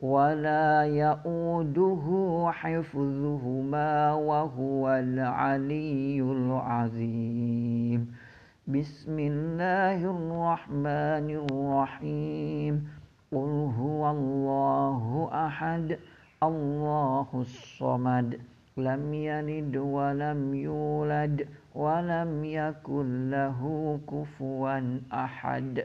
ولا يؤوده حفظهما وهو العلي العظيم بسم الله الرحمن الرحيم قل هو الله أحد الله الصمد لم يلد ولم يولد ولم يكن له كفوا أحد.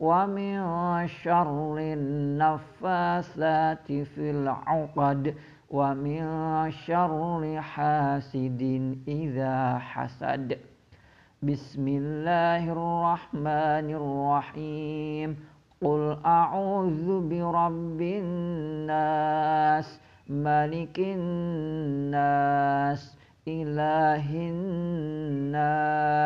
ومن شر النفاثات في العقد ومن شر حاسد إذا حسد. بسم الله الرحمن الرحيم. قل أعوذ برب الناس ملك الناس إله الناس.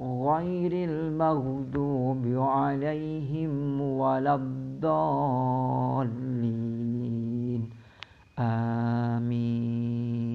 غير المغضوب عليهم ولا الضالين. آمين.